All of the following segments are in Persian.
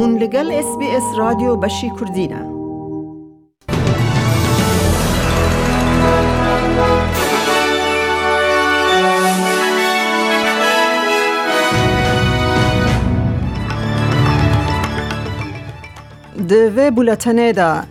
هون لگل اس بی اس رادیو بشی کردینه. دوی بولتنه دا.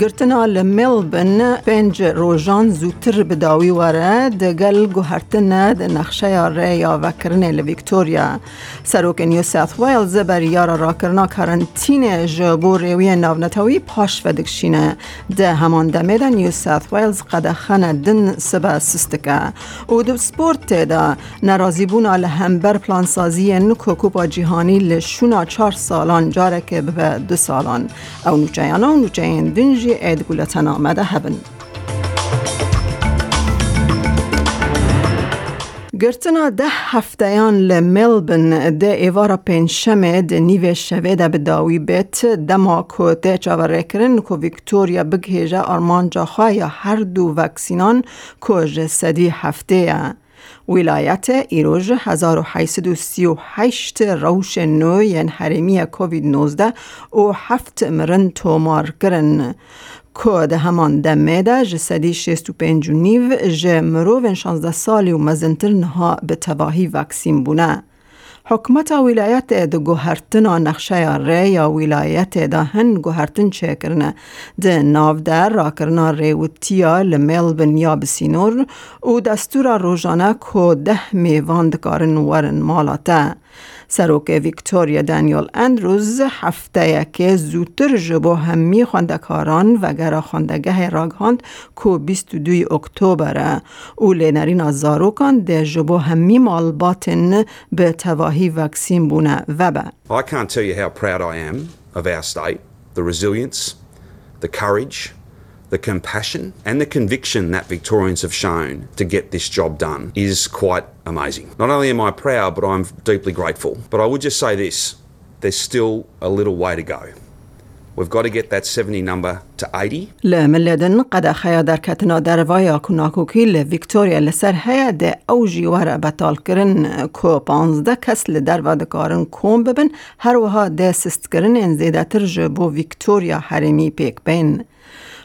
گرتنا لملبن پنج روژان زودتر بداوی وره دگل گوهرتنه ده نقشه ری یا وکرنه لویکتوریا سروک نیو ساث ویلز بر یارا را کرنا کرنتین جبو ریوی ناونتاوی پاش و دکشینه. ده همان دمه ده نیو ساث ویلز قدخنه دن سبا سستکه. او دو سپورت ده نرازی بونا لهمبر پلان سازی نکو کوپا جیهانی لشونا چار سالان جاره که به دو سالان. او نوچه و نوچه دنج جی اید گولتن آمده هبن. گرتنا ده هفتهان لملبن ده ایوارا ده نیو شوه ده بداوی بیت دما که ده چاوره کرن که ویکتوریا بگهیجه آرمان جاخواه یا هر دو وکسینان که جسدی هفته ولایت ایروژ 1838 روش نو ین حرمی کووید 19 و هفت مرن تومار کرن که همان دمه ده جسدی 65 نیو جه مروون 16 سالی و مزنتر نها به تواهی وکسین بونه. حکمت ولایت د گوهرتنا نقشه ری یا ولایت دا هن گوهرتن چه کرنه ده ناو در را کرنا ریوتیا لملبن یا بسینور و دستور روزانه که ده میوان دکارن ورن مالاته. سروک ویکتوریا دانیل اندروز هفته که زودتر جبو همی خواندکاران و گره خواندگه راگهاند که 22 اکتبر. او لینرین زاروکان ده جبو همی مالباتن به تواهی وکسین بونه. و به I can't tell you how proud I am of our state, the resilience, the courage, the compassion and the conviction that Victorians have shown to get this job done is quite amazing. Not only am I proud, but I'm deeply grateful. But I would just say this there's still a little way to go. We've got to get that 70 number to 80. لملدن قد خیا در کتنا در وایا کناکوکی لویکتوریا لسر هیا ده او جیوار بطال کرن کو پانزده کس لدر و دکارن کوم ببن هر وها ده سست کرن ان زیده تر جبو ویکتوریا حرمی پیک بین.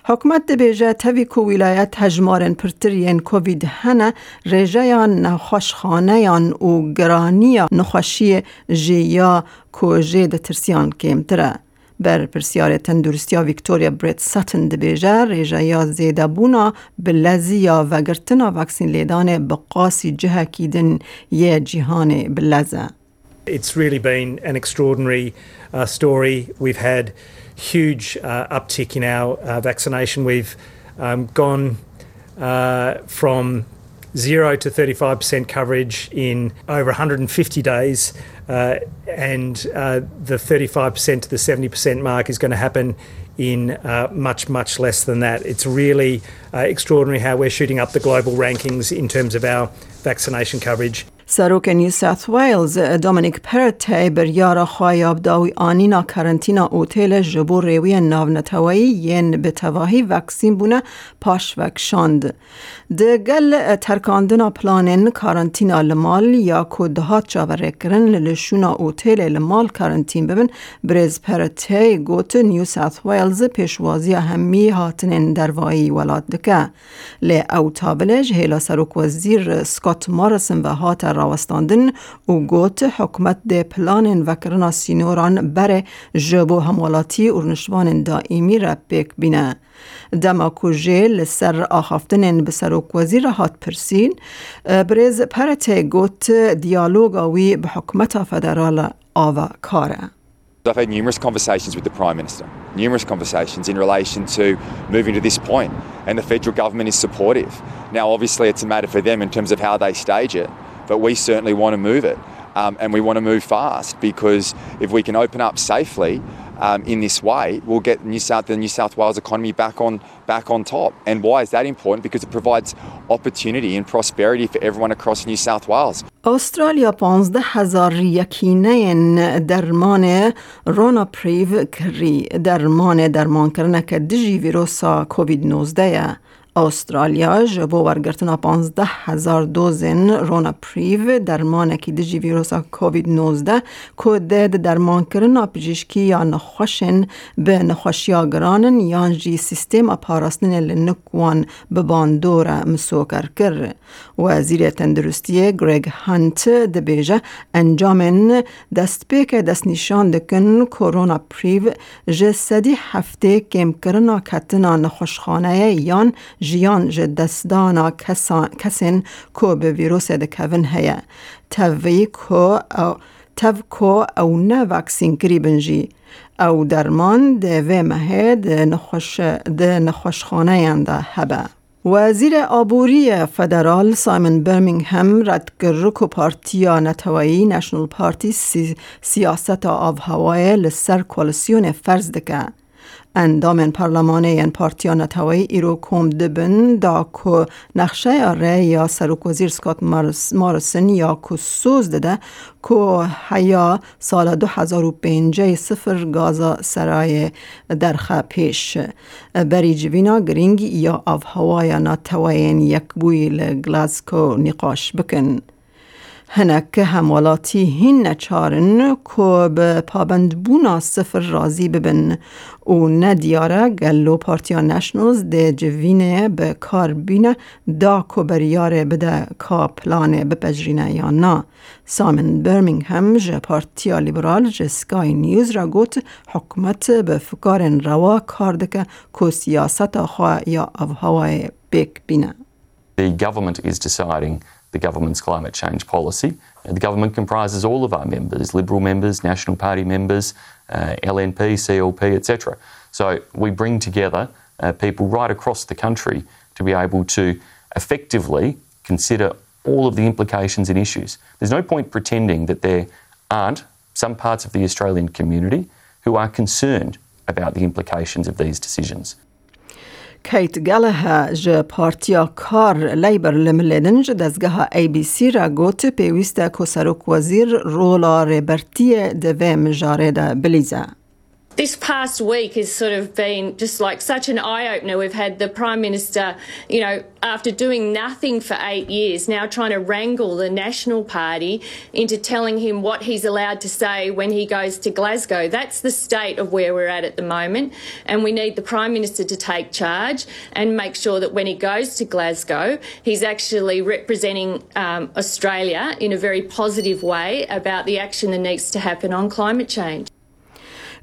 حکومت دبیجه تاوی کو ولایت هجمارن پرترین کووید هنه رژایان نخوشخانه و گرانی نخوشی جیا کو جه ده ترسیان کمتره. بر پرسیار تندرستی ویکتوریا بریت ساتن دبیجه ریجه زیده بونا بلزیا و گرتنا وکسین لیدان بقاسی جهه کیدن یه جیهان بلزه. It's really been an extraordinary uh, story. We've had huge uh, uptick in our uh, vaccination. We've um, gone uh, from zero to 35% coverage in over 150 days, and the 35% to the 70% mark is going to happen in much, much less than that. It's really extraordinary how we're shooting up the global rankings in terms of our vaccination coverage. سروک نیو ساث ویلز دومینیک پرتی بر یارا خوایاب داوی آنینا کرنتینا اوتیل جبو ریوی ناو ین به تواهی وکسین بونه پاش وکشاند. ده گل ترکاندنا پلانن کرنتینا لمال یا کدهات چاوره کرن لشونا اوتیل لمال کرنتین ببن بریز پرتی گوت نیو ساث ویلز پیشوازی همی هاتنین دروایی ولاد دکه. لی او تابلج هیلا سروک وزیر سکات مارسن و هات راوستاندن و گوت حکمت ده پلان وکرنا سینوران بره جبو همولاتی ارنشوان دائمی را پیک بینه. دما کوژه لسر آخافتن به سروک وزیر هات پرسین بریز پرته گوت دیالوگاوی به حکمت فدرال آوا کاره. I've had numerous conversations with the Prime Minister, numerous conversations in relation to moving to this point, and the federal government is supportive. Now, obviously, it's a matter for them in terms of how they stage it, but we certainly want to move it. Um, and we want to move fast because if we can open up safely um, in this way, we'll get New South, the New South Wales economy back on back on top. And why is that important? Because it provides opportunity and prosperity for everyone across New South Wales. استرالیا پانزده هزار یکینه درمان رونا پریو کری درمان درمان کرنه که دجی ویروسا کووید 19 استرالیا جبو ورگرتنا 15 هزار دوزن رونا پریو درمانکی دجی ویروس کووید 19 که دید درمان کرنا پجیشکی یا نخوشن به نخوشیا گرانن یا جی سیستم پاراستن لنکوان بباندور مسوکر کر وزیر تندرستی گریگ هانت دبیجه انجامن دست پیک دست نشان دکن کرونا پریو جسدی هفته کم کرنا کتنا نخوشخانه یان جیان ج دستدانا کسین کو به ویروس دکوین هیا. توی کو نه واکسین کری بنجی. او درمان ده و ده نخوش ده نخوشخانه ینده هبه. وزیر آبوری فدرال سایمن برمینگهم رد کرد که پارتیا نتوایی نشنل پارتی سی سیاست آب هوای لسر کولسیون فرز دکه. اندام پارلمانه این پارتیا نتوایی ایرو کم دبن دا که نقشه اره یا سروک وزیر سکات مارسن یا که سوز داده که هیا سال 2005 سفر گازا سرای درخه پیش بری جوینا گرینگ یا آف هوای نتوایین یک بوی لگلاسکو نقاش بکن. هنک هموالاتی هین نچارن که به پابند بونا سفر رازی ببن. و ندیاره گلو پارتیا نشنلز ده جوینه به کار بینه. دا که بریاره بده کا پلانه بپجرینه یا نا. سامن برمینگهم جه پارتیا لیبرال جه سکای نیوز را گوت. حکمت به فکارن روا کار دکه که سیاست خواه یا اوهوای بیک بینه. The government is deciding the government's climate change policy. The government comprises all of our members, Liberal members, National Party members, uh, LNP, CLP, etc. So we bring together uh, people right across the country to be able to effectively consider all of the implications and issues. There's no point pretending that there aren't some parts of the Australian community who are concerned about the implications of these decisions. کیت گله ج پارتیا کار لیبر لملدن ج دزگاه ای بی سی را گوت پیوسته که سروک وزیر رولا ریبرتی دوه مجاره ده بلیزه. This past week has sort of been just like such an eye opener. We've had the Prime Minister, you know, after doing nothing for eight years, now trying to wrangle the National Party into telling him what he's allowed to say when he goes to Glasgow. That's the state of where we're at at the moment. And we need the Prime Minister to take charge and make sure that when he goes to Glasgow, he's actually representing um, Australia in a very positive way about the action that needs to happen on climate change.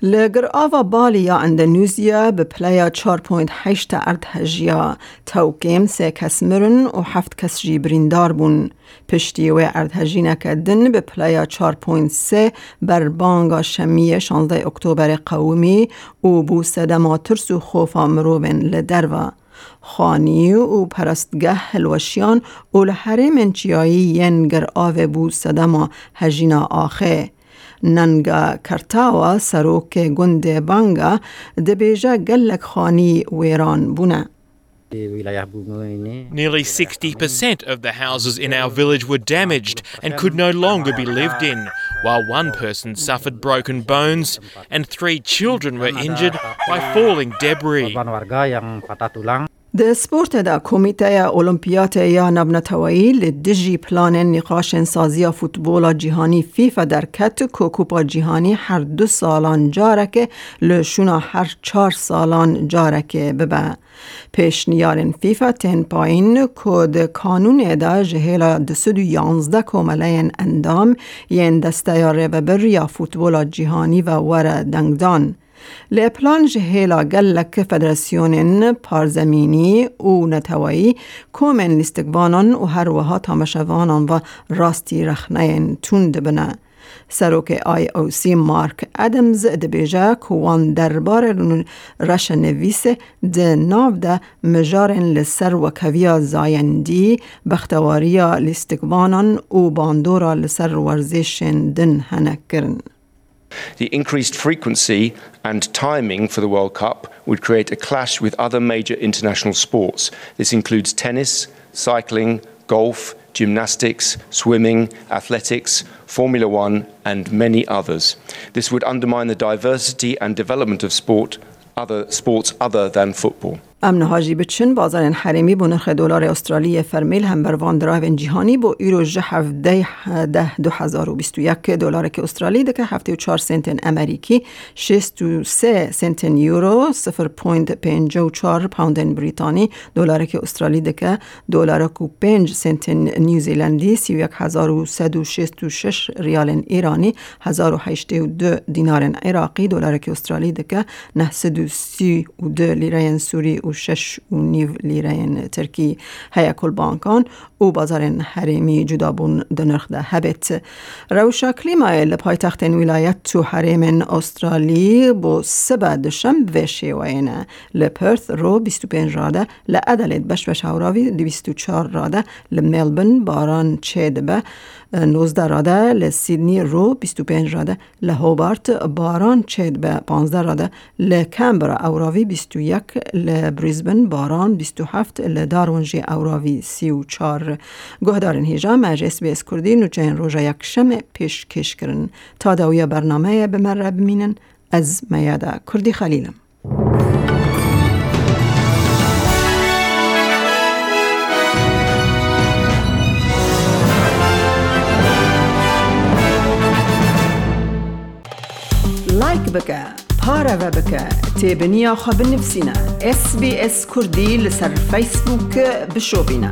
لگر آوا بالیا اندونزیا به پلیا 4.8 ارد هجیا توکیم سه کس مرن و هفت کس جی بریندار بون پشتی و ارد هجینه کدن به پلیا 4.3 بر بانگا شمی 16 اکتبر قومی و بو سدما ترس و خوفا مروبن لدروا خانی و پرستگه هلوشیان و لحره منچیایی ینگر آوه بو سدما هجینا آخه ننگا کرتاوا سروک گند بانگا دبیجا گلک خانی ویران بونه Nearly 60% of the houses in our village were damaged and could no longer be lived in, while one person suffered broken bones and three children were injured by falling debris. د سپورت دا کمیته المپیات یا نبنتوایی لدجی پلان نقاش سازی فوتبول جهانی فیفا در کت کو کوپا جهانی هر دو سالان جارکه لشونا هر چار سالان جارکه ببه. پیش نیارن فیفا تن پایین کد کانون دا جهیلا دسدو یانزده کوملین اندام ین دستیاره و بر یا فوتبول جهانی و ور دنگدان. لپلان جهیلا گلک فدراسیون پارزمینی و نتوایی کومن لیستگوانان و هر وها تامشوانان و راستی رخنین توند بنه. سروک آی او سی مارک ادمز دبیجه کوان دربار رش نویس ده ناو ده مجارن لسر و کویا زایندی بختواریا لیستگوانان و باندورا لسر ورزشن دن هنکرن. The increased frequency and timing for the World Cup would create a clash with other major international sports. This includes tennis, cycling, golf, gymnastics, swimming, athletics, Formula One, and many others. This would undermine the diversity and development of sport, other sports other than football. امن هاجی بچن بازار حریمی بو نرخ دلار استرالی فرمیل هم بر وان درایو جهانی بو ایرو جه ده ده دو هزار و بیستو یک دلار که استرالی هفته و چار سنت امریکی شست و سه سنت یورو سفر پوینت پینج و چار پاوند بریتانی دلار که استرالی دکه دلار کو پنج سنت نیوزیلندی سی و یک هزار و سد و شست و شش ریال ایرانی هزار و هشت و دو دینار عراقی دلار که استرالی دکه نه سد و سی و دو لیره ترکی هیا کل بانکان و بازار حریمی جدا بون دنرخ ده هبت. روشا لپای تختین ولایت تو حریم استرالی بو سبا دشم و لپرث رو 25 راده لعدلید بش بش هوراوی 24 راده لملبن باران چید به 19 راده لسیدنی رو 25 راده لهوبارت باران چید به 15 راده لکمبرا اوراوی 21 لبریزبن باران 27 لدارونجی اوراوی 34 گهدارن هیجا مجلس بیس کردی نوچه روژا یک شم پیش کش کرن. تا دویا برنامه به من بمینن از میاده کردی خلیلم. مرحبا بك تابنيا خبر نفسنا. اس بي اس كردي لسر فيسبوك بشوبنا